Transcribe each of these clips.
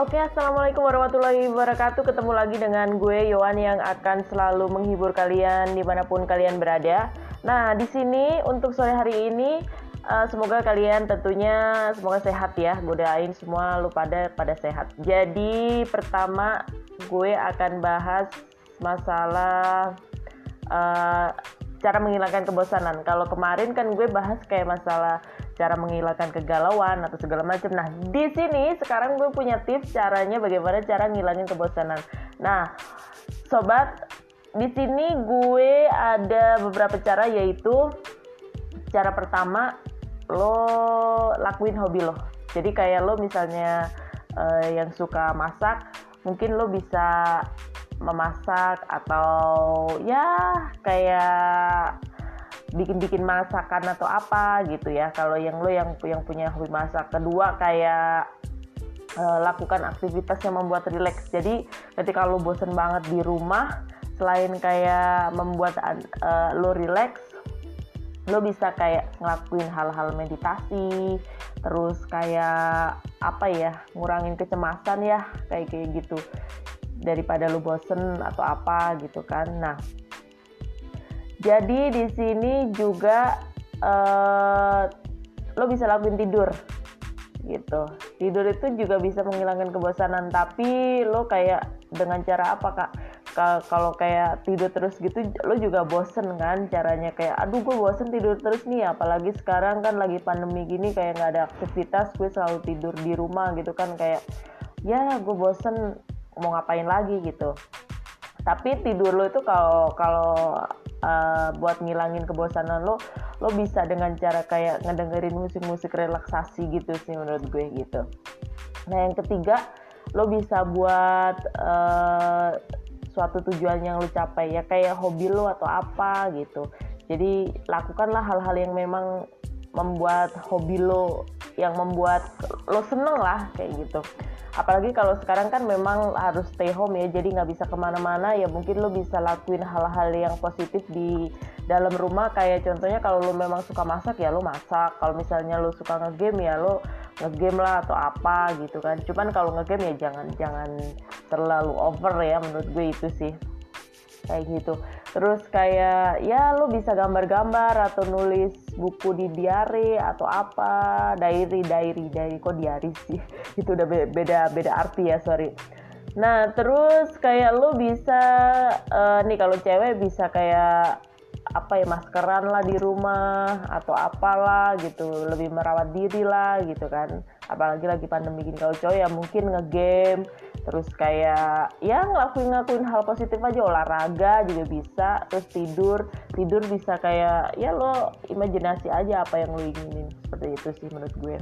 Oke, assalamualaikum warahmatullahi wabarakatuh. Ketemu lagi dengan gue Yohan yang akan selalu menghibur kalian di mana pun kalian berada. Nah, di sini untuk sore hari ini uh, semoga kalian tentunya semoga sehat ya. Gue doain semua lu pada pada sehat. Jadi pertama gue akan bahas masalah uh, cara menghilangkan kebosanan. Kalau kemarin kan gue bahas kayak masalah cara menghilangkan kegalauan atau segala macam. Nah, di sini sekarang gue punya tips caranya bagaimana cara ngilangin kebosanan. Nah, sobat, di sini gue ada beberapa cara yaitu cara pertama lo lakuin hobi lo. Jadi kayak lo misalnya uh, yang suka masak, mungkin lo bisa memasak atau ya kayak bikin-bikin masakan atau apa gitu ya. Kalau yang lo yang yang punya hobi masak. Kedua kayak uh, lakukan aktivitas yang membuat rileks. Jadi ketika lo bosen banget di rumah selain kayak membuat uh, lo rileks lo bisa kayak ngelakuin hal-hal meditasi terus kayak apa ya ngurangin kecemasan ya kayak kayak gitu. Daripada lu bosen atau apa gitu kan. Nah jadi di sini juga uh, lo bisa lakuin tidur gitu. Tidur itu juga bisa menghilangkan kebosanan tapi lo kayak dengan cara apa kak? Kalau kayak tidur terus gitu lo juga bosen kan caranya? Kayak aduh gue bosen tidur terus nih apalagi sekarang kan lagi pandemi gini kayak nggak ada aktivitas gue selalu tidur di rumah gitu kan. Kayak ya gue bosen mau ngapain lagi? gitu. Tapi tidur lo itu kalau kalau uh, buat ngilangin kebosanan lo lo bisa dengan cara kayak ngedengerin musik-musik relaksasi gitu sih menurut gue gitu. Nah yang ketiga lo bisa buat uh, suatu tujuan yang lo capai ya kayak hobi lo atau apa gitu. Jadi lakukanlah hal-hal yang memang membuat hobi lo yang membuat lo seneng lah kayak gitu apalagi kalau sekarang kan memang harus stay home ya jadi nggak bisa ke mana-mana ya mungkin lo bisa lakuin hal-hal yang positif di dalam rumah. Kayak contohnya kalau lo memang suka masak ya lo masak. Kalau misalnya lo suka ngegame ya lo ngegame lah atau apa gitu kan. Cuman kalau ngegame ya jangan jangan terlalu over ya menurut gue itu sih kayak gitu. Terus kayak ya lo bisa gambar-gambar atau nulis buku di diary atau apa. Diary diary diary. Kok diary sih? Itu udah beda beda arti ya sorry. Nah terus kayak lo bisa uh, nih kalau cewek bisa kayak apa ya maskeran lah di rumah atau apalah gitu. Lebih merawat diri lah gitu kan. Apalagi lagi pandemi gini. Kalau cowok ya mungkin ngegame terus kayak ya ngelakuin ngelakuin hal positif aja olahraga juga bisa terus tidur. Tidur bisa kayak ya lo imajinasi aja apa yang lo inginin. Seperti itu sih menurut gue.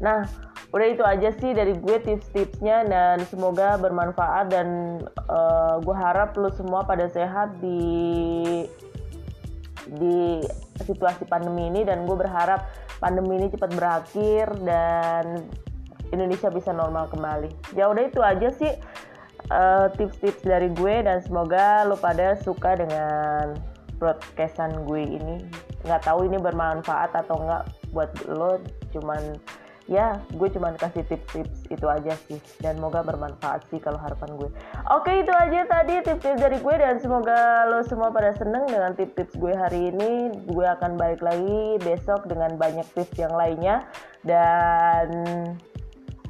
Nah udah itu aja sih dari gue tips-tipsnya dan semoga bermanfaat dan uh, gue harap lo semua pada sehat di di situasi pandemi ini. Dan gue berharap pandemi ini cepat berakhir dan Indonesia bisa normal kembali. Ya udah itu aja sih uh, tips-tips dari gue dan semoga lo pada suka dengan broadcastan gue ini. Nggak tahu ini bermanfaat atau nggak buat lo, cuman ya gue cuman kasih tips-tips itu aja sih dan semoga bermanfaat sih kalau harapan gue oke itu aja tadi tips-tips dari gue dan semoga lo semua pada seneng dengan tips-tips gue hari ini gue akan balik lagi besok dengan banyak tips yang lainnya dan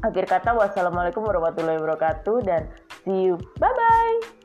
akhir kata wassalamualaikum warahmatullahi wabarakatuh dan see you. Bye bye